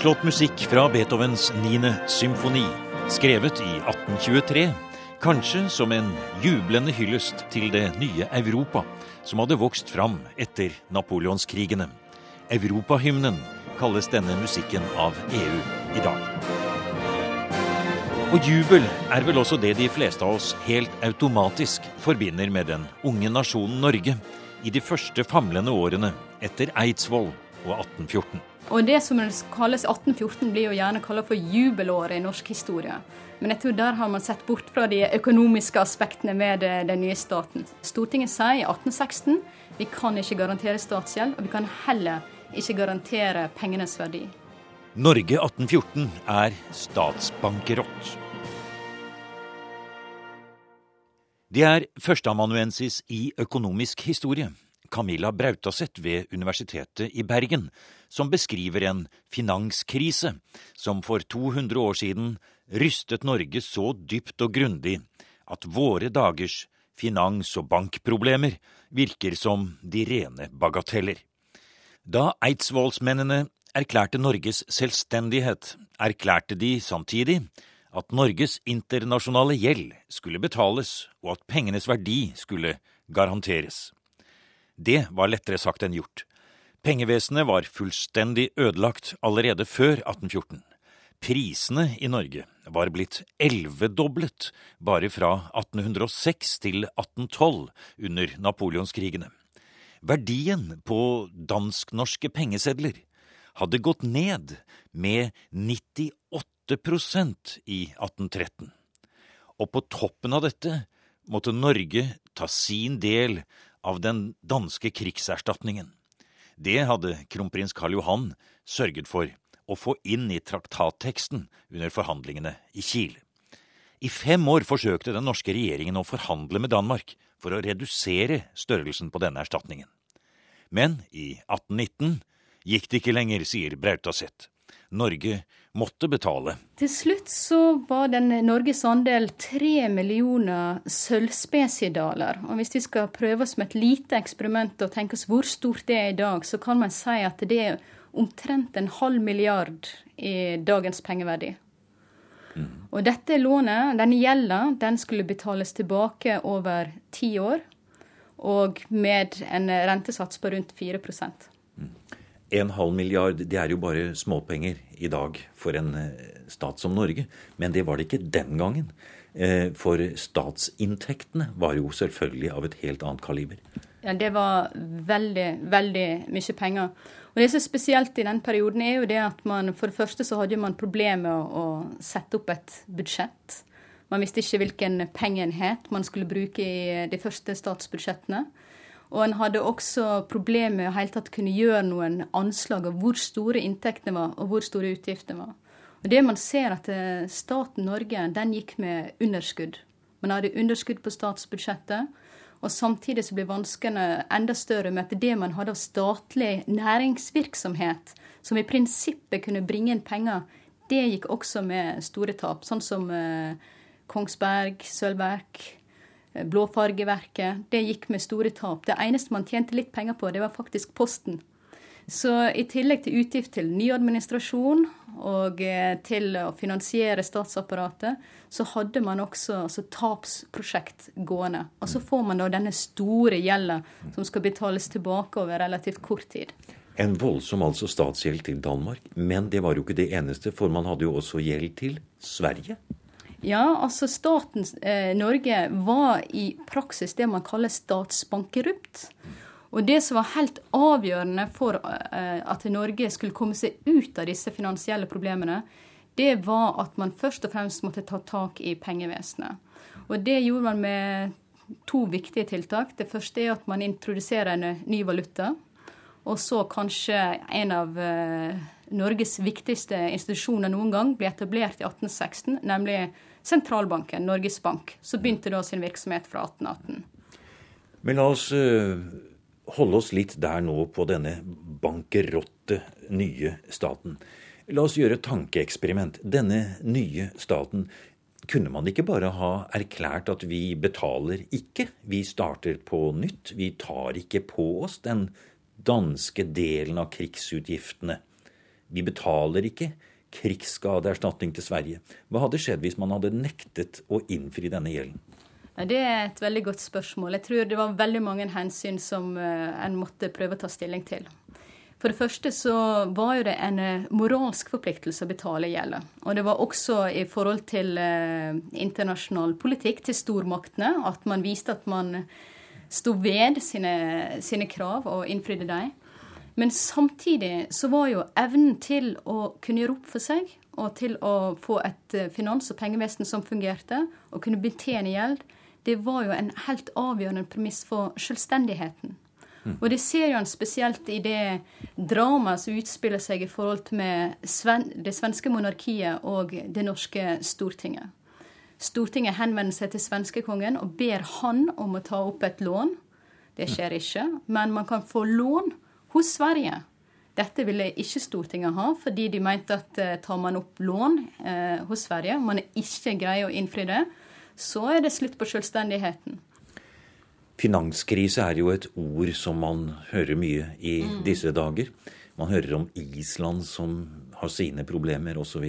Storslått musikk fra Beethovens 9. symfoni, skrevet i 1823. Kanskje som en jublende hyllest til det nye Europa, som hadde vokst fram etter napoleonskrigene. Europahymnen kalles denne musikken av EU i dag. Og jubel er vel også det de fleste av oss helt automatisk forbinder med den unge nasjonen Norge i de første famlende årene etter Eidsvoll og 1814. Og det som kalles 1814, blir jo gjerne kalt for jubelåret i norsk historie. Men jeg tror der har man sett bort fra de økonomiske aspektene med den nye staten. Stortinget sier i 1816 vi kan ikke garantere statsgjeld, og vi kan heller ikke garantere pengenes verdi. Norge 1814 er statsbankerott. Det er førsteamanuensis i økonomisk historie, Camilla Brautaseth ved Universitetet i Bergen, som beskriver en finanskrise som for 200 år siden rystet Norge så dypt og grundig at våre dagers finans- og bankproblemer virker som de rene bagateller. Da eidsvollsmennene erklærte Norges selvstendighet, erklærte de samtidig at Norges internasjonale gjeld skulle betales, og at pengenes verdi skulle garanteres. Det var lettere sagt enn gjort. Pengevesenet var fullstendig ødelagt allerede før 1814. Prisene i Norge var blitt elvedoblet bare fra 1806 til 1812 under napoleonskrigene. Verdien på dansk-norske pengesedler hadde gått ned med 98% i 1813. Og på toppen av dette måtte Norge ta sin del av den danske krigserstatningen. Det hadde kronprins Karl Johan sørget for å få inn i traktatteksten under forhandlingene i Kiel. I fem år forsøkte den norske regjeringen å forhandle med Danmark for å redusere størrelsen på denne erstatningen. Men i 1819 gikk det ikke lenger, sier Brautaseth. Norge måtte betale. Til slutt så var den Norges andel tre millioner sølvspesiedaler. Og hvis vi skal prøve oss med et lite eksperiment og tenke oss hvor stort det er i dag, så kan man si at det er omtrent en halv milliard i dagens pengeverdi. Mm. Og dette lånet, denne gjelda, den skulle betales tilbake over ti år. Og med en rentesats på rundt 4 en halv milliard, det er jo bare småpenger i dag for en eh, stat som Norge. Men det var det ikke den gangen. Eh, for statsinntektene var jo selvfølgelig av et helt annet kaliber. Ja, det var veldig, veldig mye penger. Og det som er spesielt i den perioden, er jo det at man for det første så hadde man problemer med å sette opp et budsjett. Man visste ikke hvilken pengeenhet man skulle bruke i de første statsbudsjettene. Og en hadde også problemer med å helt tatt kunne gjøre noen anslag av hvor store inntektene var, og hvor store utgiftene var. Og det man ser at eh, staten Norge den gikk med underskudd. Man hadde underskudd på statsbudsjettet. Og samtidig så ble vanskene enda større med at det man hadde av statlig næringsvirksomhet, som i prinsippet kunne bringe inn penger, det gikk også med store tap. Sånn som eh, Kongsberg, Sølvverk, Eh, blåfargeverket. Det gikk med store tap. Det eneste man tjente litt penger på, det var faktisk Posten. Så i tillegg til utgift til ny administrasjon og eh, til å finansiere statsapparatet, så hadde man også altså, tapsprosjekt gående. Og så får man da denne store gjelda som skal betales tilbake over relativt kort tid. En voldsom altså statsgjeld til Danmark. Men det var jo ikke det eneste, for man hadde jo også gjeld til Sverige. Ja, altså staten eh, Norge var i praksis det man kaller statsbankerupt. Og det som var helt avgjørende for eh, at Norge skulle komme seg ut av disse finansielle problemene, det var at man først og fremst måtte ta tak i pengevesenet. Og det gjorde man med to viktige tiltak. Det første er at man introduserer en ny valuta. Og så kanskje en av eh, Norges viktigste institusjoner noen gang ble etablert i 1816, nemlig sentralbanken, Norges Bank, som begynte da sin virksomhet fra 1818. Men la oss uh, holde oss litt der nå på denne bankerotte nye staten. La oss gjøre et tankeeksperiment. Denne nye staten, kunne man ikke bare ha erklært at vi betaler ikke, vi starter på nytt, vi tar ikke på oss den danske delen av krigsutgiftene? vi betaler ikke krigsskadeerstatning til Sverige. Hva hadde skjedd hvis man hadde nektet å innfri denne gjelden? Det er et veldig godt spørsmål. Jeg tror det var veldig mange hensyn som eh, en måtte prøve å ta stilling til. For det første så var jo det en eh, moralsk forpliktelse å betale gjelda. Og det var også i forhold til eh, internasjonal politikk, til stormaktene, at man viste at man sto ved sine, sine krav og innfridde dem. Men samtidig så var jo evnen til å kunne gjøre opp for seg, og til å få et eh, finans- og pengevesen som fungerte, og kunne betjene gjeld, det var jo en helt avgjørende premiss for selvstendigheten. Mm. Og det ser jo han spesielt i det dramaet som utspiller seg i forhold med sven det svenske monarkiet og det norske Stortinget. Stortinget henvender seg til svenskekongen og ber han om å ta opp et lån. Det skjer ikke, men man kan få lån hos Sverige. Dette ville ikke Stortinget ha, fordi de mente at uh, tar man opp lån eh, hos Sverige, og man ikke greier å innfri det, så er det slutt på selvstendigheten. Finanskrise er jo et ord som man hører mye i mm. disse dager. Man hører om Island som har sine problemer osv.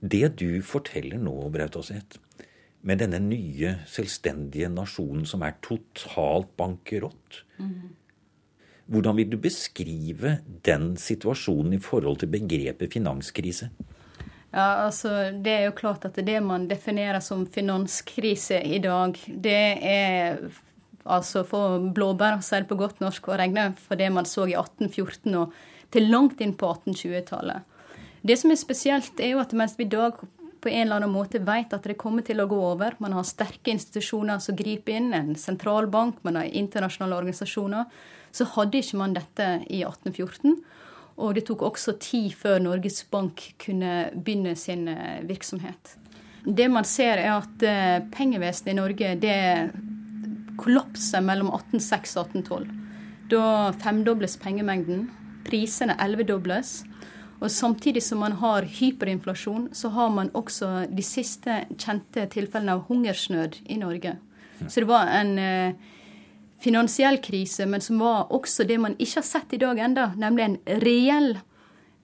Det du forteller nå, Brautaseth, med denne nye selvstendige nasjonen som er totalt bankerott mm. Hvordan vil du beskrive den situasjonen i forhold til begrepet finanskrise? Ja, altså Det er jo klart at det man definerer som finanskrise i dag, det er altså for blåbær, det på godt norsk, og regne for det man så i 1814 og til langt inn på 1820-tallet. Det som er spesielt, er jo at mens vi i dag på en eller annen måte vet at det kommer til å gå over, man har sterke institusjoner som griper inn, en sentralbank, man har internasjonale organisasjoner, så hadde ikke man dette i 1814. Og det tok også tid før Norges Bank kunne begynne sin eh, virksomhet. Det man ser, er at eh, pengevesenet i Norge det kollapser mellom 1806 og 1812. Da femdobles pengemengden. Prisene elvedobles. Og samtidig som man har hyperinflasjon, så har man også de siste kjente tilfellene av hungersnød i Norge. Så det var en eh, finansiell krise, men som var også det man ikke har sett i dag enda, nemlig en reell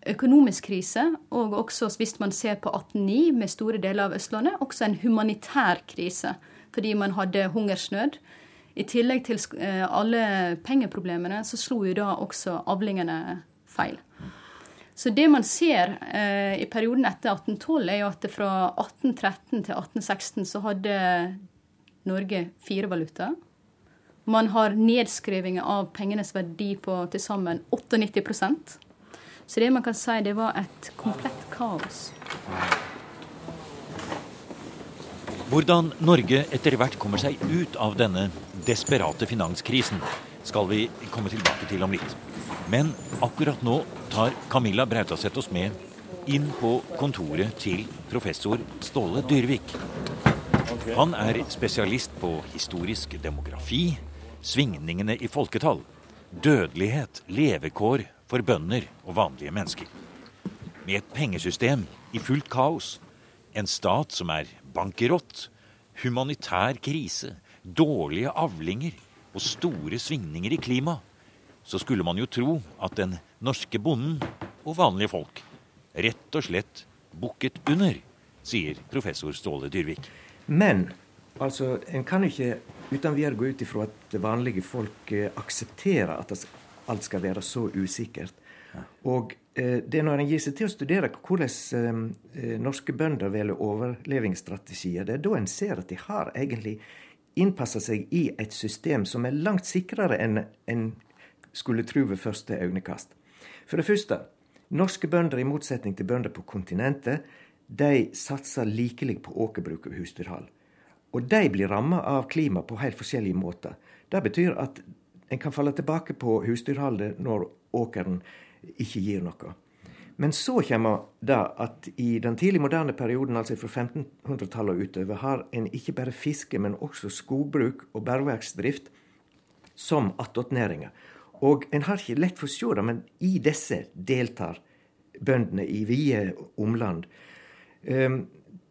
økonomisk krise. Og også, hvis man ser på 1809 med store deler av Østlandet, også en humanitær krise. Fordi man hadde hungersnød. I tillegg til eh, alle pengeproblemene, så slo jo da også avlingene feil. Så det man ser eh, i perioden etter 1812, er jo at fra 1813 til 1816 så hadde Norge fire valutaer. Man har nedskrivinger av pengenes verdi på til sammen 98% Så det man kan si, det var et komplett kaos. Hvordan Norge etter hvert kommer seg ut av denne desperate finanskrisen, skal vi komme tilbake til om litt. Men akkurat nå tar Camilla Brautaseth oss med inn på kontoret til professor Ståle Dyrvik. Han er spesialist på historisk demografi, svingningene i folketall, dødelighet, levekår for bønder og vanlige mennesker. Med et pengesystem i fullt kaos, en stat som er bankerott, humanitær krise, dårlige avlinger og store svingninger i klima, så skulle man jo tro at den norske bonden og vanlige folk rett og slett bukket under, sier professor Ståle Dyrvik. Men altså, en kan ikke uten videre gå ut ifra at vanlige folk eh, aksepterer at alt skal være så usikkert. Og Eh, det er når en gir seg til å studere hvordan eh, norske bønder velger overlevingsstrategier, det er da en ser at de har egentlig innpassa seg i et system som er langt sikrere enn en skulle tro ved første øyekast. For det første, norske bønder, i motsetning til bønder på kontinentet, de satser likelig på åkerbruk og husdyrhold. Og de blir ramma av klima på helt forskjellige måter. Det betyr at en kan falle tilbake på husdyrholdet når åkeren ikke gir noe. Men så kommer det at i den tidlig moderne perioden, altså fra 1500-tallet og utover, har en ikke bare fiske, men også skogbruk og bergverksdrift som attåtnæringer. Og en har ikke lett for å se det, men i disse deltar bøndene i vide omland. Um,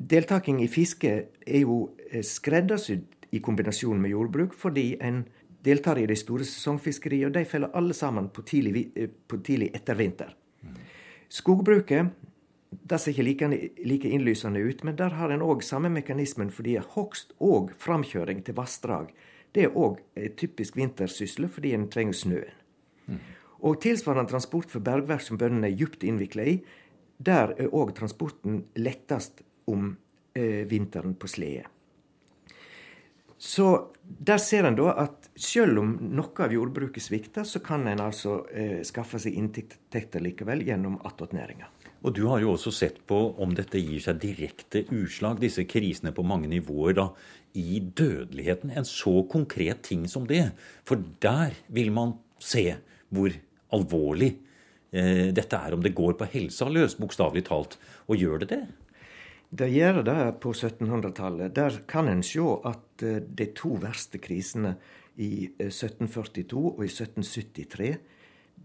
deltaking i fiske er jo eh, skreddersydd i kombinasjon med jordbruk, fordi en deltar i de store sesongfiskeriene, og de faller alle sammen på tidlig, eh, på tidlig etter vinter. Skogbruket det ser ikke like, like innlysende ut, men der har en òg samme mekanismen, fordi hogst og framkjøring til vassdrag det er òg typisk vintersyssel fordi en trenger snøen. Og tilsvarende transport for bergverk som bøndene er djupt innvikla i, der er òg transporten lettest om eh, vinteren på slede. Så der ser en da at selv om noe av jordbruket svikter, så kan en altså eh, skaffe seg inntekter likevel gjennom attåtnæringa. Og du har jo også sett på om dette gir seg direkte utslag, disse krisene på mange nivåer, da, i dødeligheten. En så konkret ting som det. For der vil man se hvor alvorlig eh, dette er, om det går på helsa løs, bokstavelig talt. Og gjør det det? Det gjør det på 1700-tallet. Der kan en se at eh, de to verste krisene i 1742 eh, og i 1773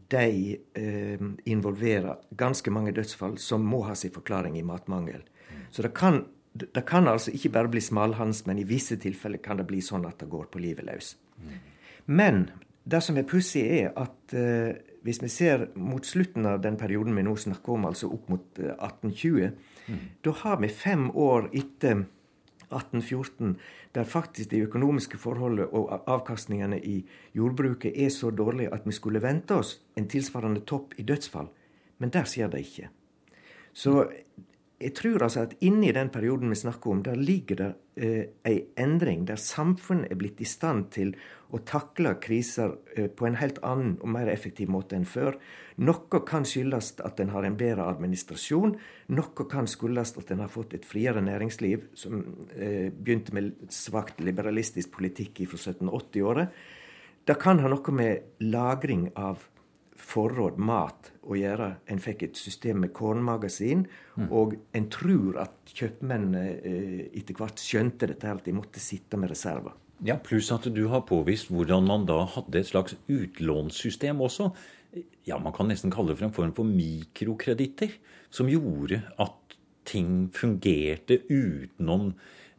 de eh, involverer ganske mange dødsfall som må ha sin forklaring i matmangel. Så det kan, det kan altså ikke bare bli smalhans, men i visse tilfeller kan det bli sånn at det går på livet løs. Men det som er pussig, er at eh, hvis vi ser mot slutten av den perioden vi nå snakker om, altså opp mot eh, 1820, da har vi fem år etter 1814, der faktisk de økonomiske forholdene og avkastningene i jordbruket er så dårlige at vi skulle vente oss en tilsvarende topp i dødsfall. Men der skjer det ikke. Så jeg tror altså at inni den perioden vi snakker om, der ligger det eh, ei endring der samfunnet er blitt i stand til å takle kriser eh, på en helt annen og mer effektiv måte enn før. Noe kan skyldes at en har en bedre administrasjon. Noe kan skyldes at en har fått et friere næringsliv, som eh, begynte med svakt liberalistisk politikk fra 1780-året. Det kan ha noe med lagring av forråd, mat, å gjøre. En fikk et system med kornmagasin, mm. og en tror at kjøpmennene eh, etter hvert skjønte dette her, at de måtte sitte med reserver. Ja, Pluss at du har påvist hvordan man da hadde et slags utlånssystem også. Ja, Man kan nesten kalle det for en form for mikrokreditter, som gjorde at ting fungerte utenom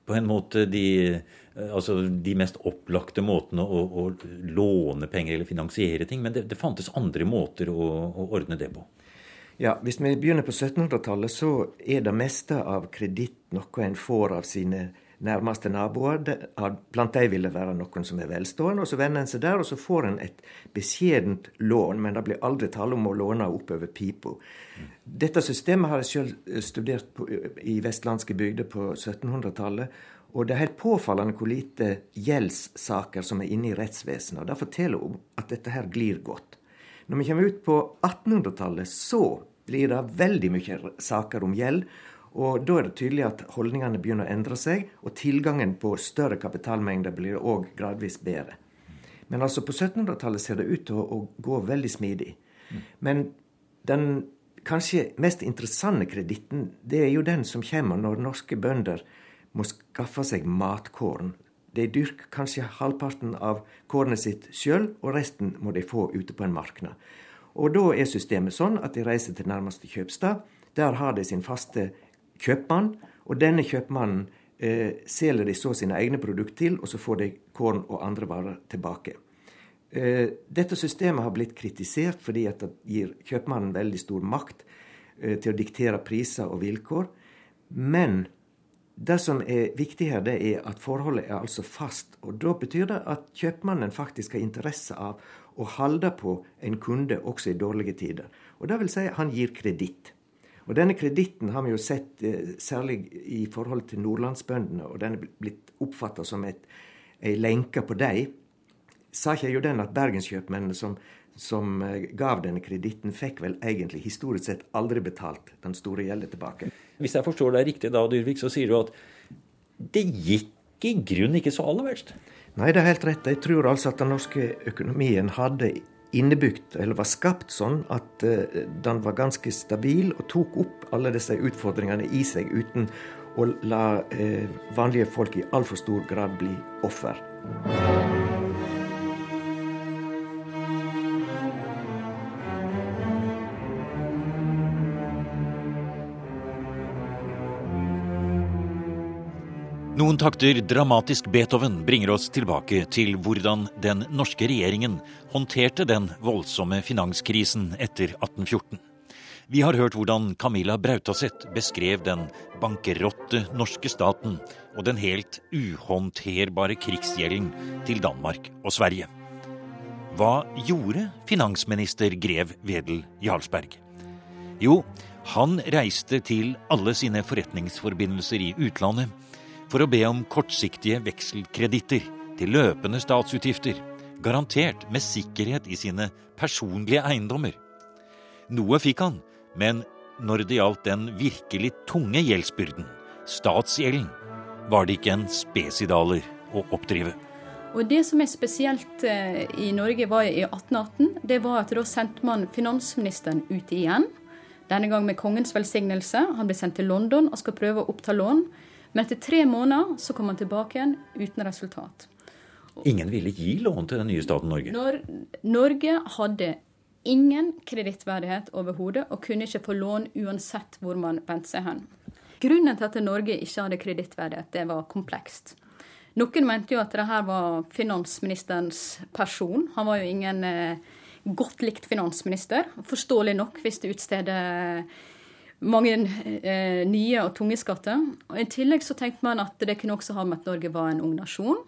på en måte de Eh, altså de mest opplagte måtene å, å, låne penger eller finansiere ting. Men det, det fantes andre måter å, å, ordne det på. Ja, Hvis vi begynner på 1700-tallet, så er det meste av kreditt noe en får av sine nærmeste naboer. Blant dem vil det være noen som er velstående. og Så vender en seg der, og så får en et beskjedent lån. Men det blir aldri tale om å låne oppover pipa. Dette systemet har jeg sjøl studert på, i vestlandske bygder på 1700-tallet. Og det er helt påfallende hvor lite gjeldssaker som er inne i rettsvesenet. og Det forteller om at dette her glir godt. Når vi kommer ut på 1800-tallet, så blir det veldig mye saker om gjeld. Og da er det tydelig at holdningene begynner å endre seg, og tilgangen på større kapitalmengder blir òg gradvis bedre. Men altså på 1700-tallet ser det ut til å, gå veldig smidig. Men den kanskje mest interessante kreditten, det er jo den som kommer når norske bønder må skaffe seg matkorn. De dyrker kanskje halvparten av kornet sitt sjøl, og resten må de få ute på en marknad. Og da er systemet sånn at de reiser til nærmeste kjøpstad. Der har de sin faste kjøpmann, og denne kjøpmannen eh, selger de så sine egne produkter til, og så får de korn og andre varer tilbake. Eh, dette systemet har blitt kritisert fordi at det gir kjøpmannen veldig stor makt eh, til å diktere priser og vilkår. Men det som er viktig her, det er at forholdet er altså fast. Og da betyr det at kjøpmannen faktisk har interesse av å holde på en kunde også i dårlige tider. Og det vil si at han gir kreditt. Og denne kreditten har vi jo sett eh, særlig i forhold til nordlandsbøndene, og den er blitt oppfatta som et, ei lenke på dem. ikke jeg jo den at bergenskjøpmennene som, som eh, gav denne kreditten, fikk vel egentlig historisk sett aldri betalt den store gjelden tilbake. Hvis jeg forstår deg riktig da, Dyrvik, så sier du at det gikk i grunnen ikke så aller verst? Nei, det er helt rett. Jeg tror altså at den norske økonomien hadde innebygd, eller var skapt sånn, at uh, den var ganske stabil og tok opp alle disse utfordringene i seg uten å la uh, vanlige folk i altfor stor grad bli offer. Noen takter dramatisk Beethoven bringer oss tilbake til hvordan den norske regjeringen håndterte den voldsomme finanskrisen etter 1814. Vi har hørt hvordan Camilla Brautaseth beskrev den bankerotte norske staten og den helt uhåndterbare krigsgjelden til Danmark og Sverige. Hva gjorde finansminister Grev Wedel Jarlsberg? Jo, han reiste til alle sine forretningsforbindelser i utlandet for å be om kortsiktige vekselkreditter til løpende statsutgifter, garantert med sikkerhet i sine personlige eiendommer. Noe fikk han, men når det gjaldt den virkelig tunge gjeldsbyrden, statsgjelden, var det ikke en spesidaler å oppdrive. Og Det som er spesielt eh, i Norge var i 1818, det var at da sendte man finansministeren ut igjen. Denne gang med kongens velsignelse. Han ble sendt til London og skal prøve å oppta lån. Men etter tre måneder så kom han tilbake igjen uten resultat. Ingen ville gi lån til den nye staten Norge? Når Norge hadde ingen kredittverdighet overhodet og kunne ikke få lån uansett hvor man vendte seg hen. Grunnen til at Norge ikke hadde kredittverdighet, det var komplekst. Noen mente jo at det her var finansministerens person. Han var jo ingen eh, godt likt finansminister. Forståelig nok hvis det utsteder mange eh, nye og tunge skatter. Og I tillegg så tenkte man at det kunne også ha med at Norge var en ung nasjon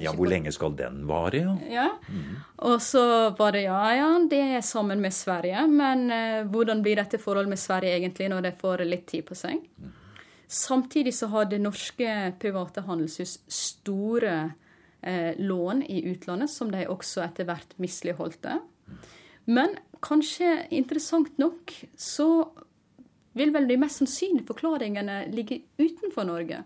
ja, Hvor lenge skal den vare? Ja. ja. Mm. Og så var det ja, ja, det er sammen med Sverige. Men eh, hvordan blir dette forholdet med Sverige egentlig når det får litt tid på seg? Mm. Samtidig så hadde norske private handelshus store eh, lån i utlandet, som de også etter hvert misligholdte. Men kanskje interessant nok så vil vel de mest sannsynlige forklaringene ligge utenfor Norge.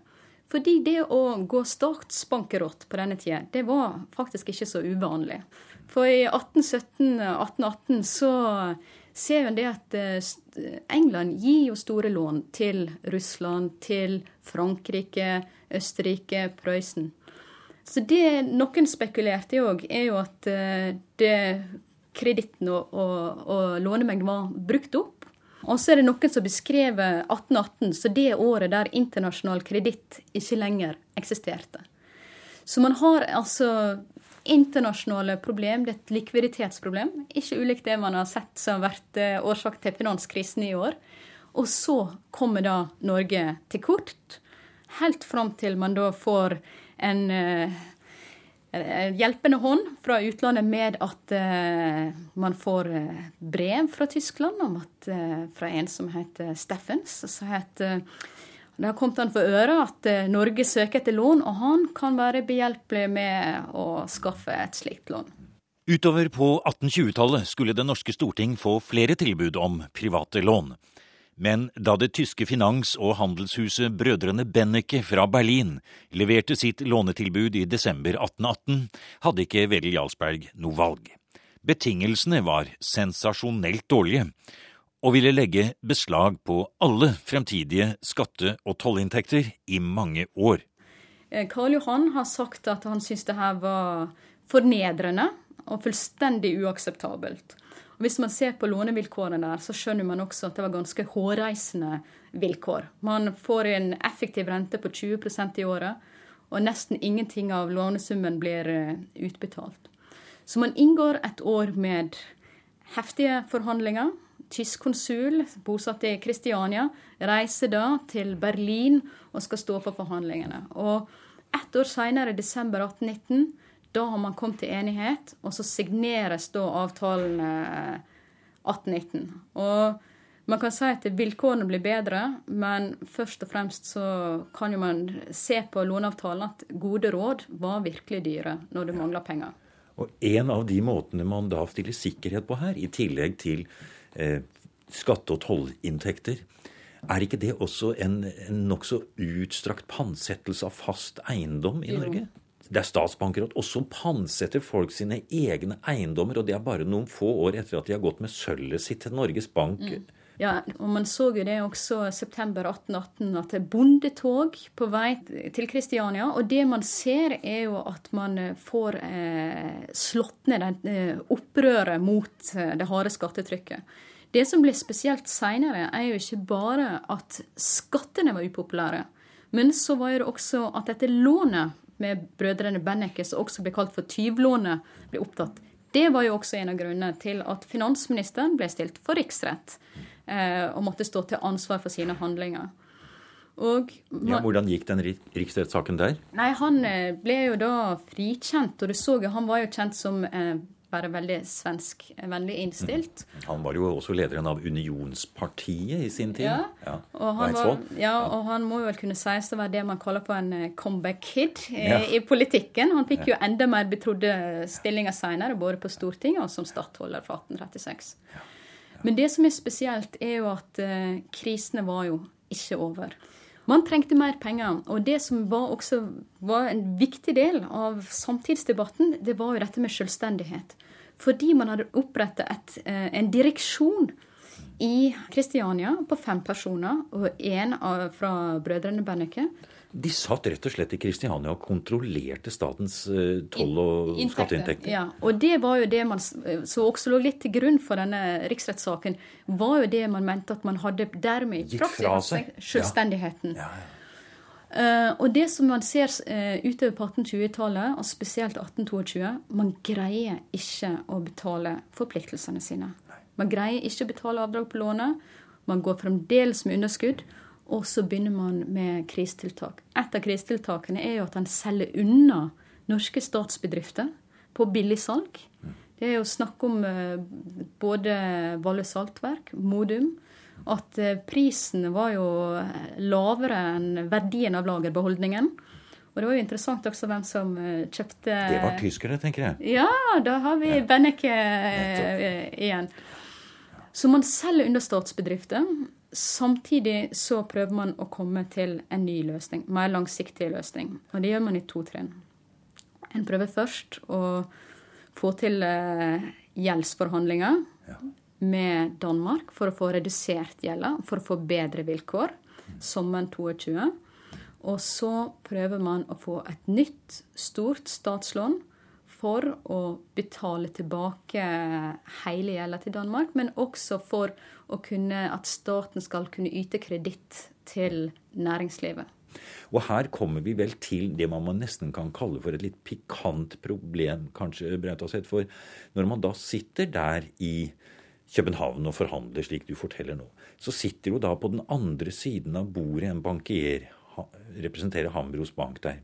Fordi det å gå statsbankerott på denne tida, det var faktisk ikke så uvanlig. For i 1817-1818 så ser vi det at eh, England gir jo store lån til Russland, til Frankrike, Østerrike, Prøysen. Så det noen spekulerte i òg, er jo at eh, kreditten og, og, og lånemengden var brukt opp. Og så er det noen som beskrever 1818 så det året der internasjonal kreditt ikke lenger eksisterte. Så man har altså internasjonale problem, det er et likviditetsproblem. Ikke ulikt det man har sett som har vært eh, årsak til finanskrisen i år. Og så kommer da Norge til kort, helt fram til man da får en uh, hjelpende hånd fra utlandet med at uh, man får uh, brev fra Tyskland om at, uh, fra en som heter Steffens. Så heter, det har kommet han for øre at Norge søker etter lån, og han kan være behjelpelig med å skaffe et slikt lån. Utover på 1820-tallet skulle Det norske storting få flere tilbud om private lån. Men da det tyske finans- og handelshuset Brødrene Benneke fra Berlin leverte sitt lånetilbud i desember 1818, hadde ikke Wedel Jarlsberg noe valg. Betingelsene var sensasjonelt dårlige, og ville legge beslag på alle fremtidige skatte- og tollinntekter i mange år. Eh, Karl Johan har sagt at han syntes det her var fornedrende og fullstendig uakseptabelt. Og Hvis man ser på lånevilkårene der, så skjønner man også at det var ganske hårreisende vilkår. Man får en effektiv rente på 20% i året, og nesten ingenting av lånesummen blir eh, utbetalt. Så man inngår et år med heftige forhandlinger. Tysk konsul, bosatt i Kristiania, reiser da til Berlin og skal stå for forhandlingene. Og ett år seinere, desember 1819, da har man kommet til enighet, og så signeres da avtalen 1819. Eh, og man kan si at vilkårene blir bedre, men først og fremst så kan jo man se på låneavtalen at gode råd var virkelig dyre når det mangler penger. Og En av de måtene man da stiller sikkerhet på her, i tillegg til eh, skatte- og tollinntekter, er ikke det også en, en nokså utstrakt pantsettelse av fast eiendom i jo. Det er statsbankerott. Og så pantsetter folk sine egne eiendommer, og det er bare noen få år etter at de har gått med sølvet sitt til Norges Bank. Mm. Ja, og man så jo det også september 1818, at det er bondetog på vei til Kristiania. Og det man ser, er jo at man eh, får eh, slått ned den eh, opprøret mot eh, det harde skattetrykket. Det som ble spesielt seinere, er jo ikke bare at skattene var upopulære. Men så var det også at dette lånet med brødrene Benneke, som også ble kalt for tyvlånet, ble opptatt. Det var jo også en av grunnene til at finansministeren ble stilt for riksrett eh, og måtte stå til ansvar for sine handlinger. Og, ja, hvordan gikk den riksrettssaken der? Nei, Han eh, ble jo da frikjent, og du så jo, han var jo kjent som eh, bare veldig svenskvennlig innstilt. Mm. Han var jo også lederen av Unionspartiet i sin tid. Ja, ja. Og, han var, ja og han må jo vel kunne sies å være det man kaller for en eh, comeback kid i, i politikken. Han fikk jo enda mer betrodde stillinger seinere, både på Stortinget og som stattholder fra 1836. Men det som er spesielt, er jo at uh, krisene var jo ikke over. Man trengte mer penger. Og det som var også var en viktig del av samtidsdebatten, det var jo dette med selvstendighet. Fordi man hadde opprettet eh, en direksjon i Kristiania på fem personer, og én fra brødrene Benneke. De satt rett og slett i Kristiania og kontrollerte statens uh, toll- og skatteinntekter. Ja, og det var jo det man så også lå litt til grunn for denne riksrettssaken, var jo det man mente at man hadde dermed i praksis selvstendigheten. Ja. Ja, ja. Uh, og det som man ser uh, utover på 1820-tallet, og spesielt 1822, man greier ikke å betale forpliktelsene sine. Man greier ikke å betale avdrag på lånet. Man går fremdeles med underskudd. Og så begynner man med krisetiltak. Et av krisetiltakene er jo at han selger unna norske statsbedrifter på billigsalg. Det er jo snakk om eh, både Valle Saltverk, Modum. At eh, prisen var jo eh, lavere enn verdien av lagerbeholdningen. Og det var jo interessant også hvem som kjøpte Det var tyskere, tenker jeg. Ja, da har vi ja. Benneke igjen. Så man selger under statsbedrifter. Samtidig så prøver man å komme til en ny løsning, mer langsiktig løsning. Og det gjør man i to trinn. En prøver først å få til eh, gjeldsforhandlinger ja. med Danmark for å få redusert gjelda, for å få bedre vilkår, sommeren 22. Og så prøver man å få et nytt, stort statslån for å betale tilbake hele gjelda til Danmark, men også for kunne, at staten skal kunne yte kreditt til næringslivet. Og her kommer vi vel til det man nesten kan kalle for et litt pikant problem, kanskje, Brautaseth. For når man da sitter der i København og forhandler, slik du forteller nå, så sitter jo da på den andre siden av bordet en bankier, representerer Hambros Bank der,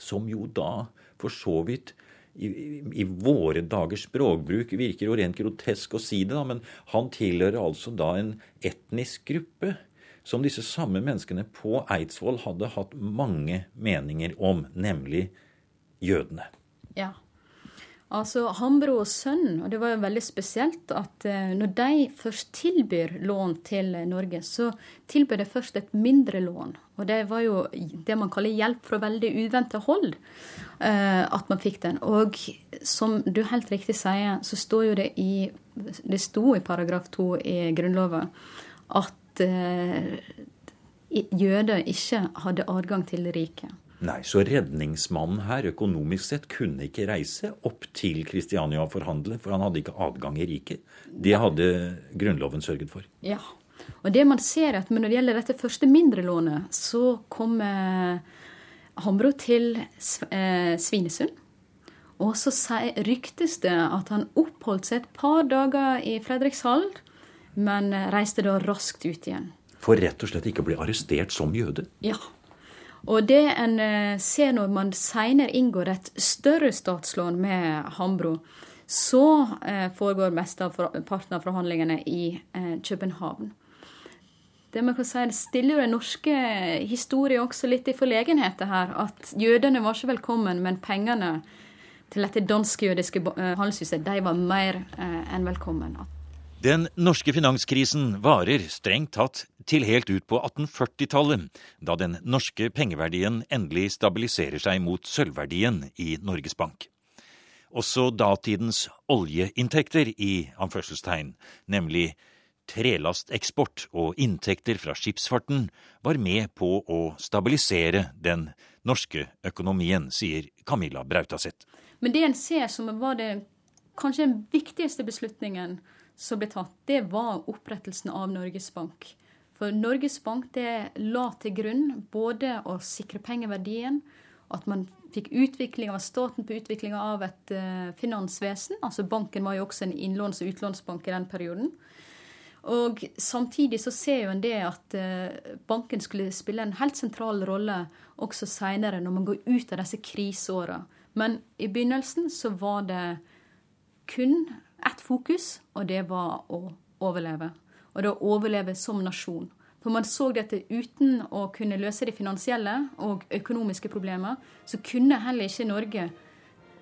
som jo da for så vidt i, i, våre dagers språkbruk virker jo rent grotesk å si det, da, men han tilhører altså da en etnisk gruppe som disse samme menneskene på Eidsvoll hadde hatt mange meninger om, nemlig jødene. Ja. Altså Hambro og sønn, og det var jo veldig spesielt at eh, når de først tilbyr lån til Norge, så tilbyr de først et mindre lån. Og det var jo det man kaller hjelp fra veldig uventa hold. Eh, at man fikk den. Og som du helt riktig sier, så står jo det i Det sto i paragraf 2 i Grunnloven at eh, jøder ikke hadde adgang til riket. Nei, så redningsmannen her økonomisk sett kunne ikke reise opp til Kristiania og forhandle, for han hadde ikke adgang i riket. Det hadde Grunnloven sørget for. Ja. Og det man ser at når det gjelder dette første mindre lånet, så eh, Hambro til eh, Svinesund. Og så ryktes det at han oppholdt seg et par dager i Fredrikshald, men reiste da raskt ut igjen. For rett og slett ikke å bli arrestert som jøde? Ja. Og det en eh, ser når man seinere inngår et større statslån med Hambro, så eh, foregår mest av parten av forhandlingene i eh, København. Det man kan si, stiller den norske historien også litt i forlegenhet her. At jødene var ikke velkommen, men pengene til dette dansk-jødiske handelshuset de var mer enn velkommen. Den norske finanskrisen varer strengt tatt til helt ut på 1840-tallet, da den norske pengeverdien endelig stabiliserer seg mot sølvverdien i Norges Bank. Også datidens oljeinntekter i anførselstegn, nemlig trelasteksport og inntekter fra skipsfarten, var med på å stabilisere den norske økonomien, sier Camilla Brautaseth. Men det en ser som var det kanskje den viktigste beslutningen som ble tatt, det var opprettelsen av Norges Bank. For Norges Bank det la til grunn både å sikre pengeverdien, at man fikk utvikling av staten på utviklinga av et uh, finansvesen. Altså Banken var jo også en innlåns- og utlånsbank i den perioden. Og samtidig så ser jo en det at eh, banken skulle spille en helt sentral rolle også seinere, når man går ut av disse kriseåra. Men i begynnelsen så var det kun ett fokus, og det var å overleve. Og det å overleve som nasjon. For man så dette uten å kunne løse de finansielle og økonomiske problemer, så kunne heller ikke Norge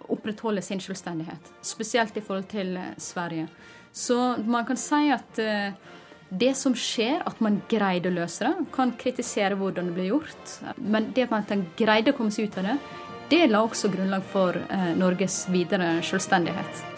opprettholde sin selvstendighet. Spesielt i forhold til eh, Sverige. Så man kan si at eh, det som skjer, at man greide å løse det, kan kritisere hvordan det ble gjort. Men det at man greide å komme seg ut av det, det la også grunnlag for eh, Norges videre selvstendighet.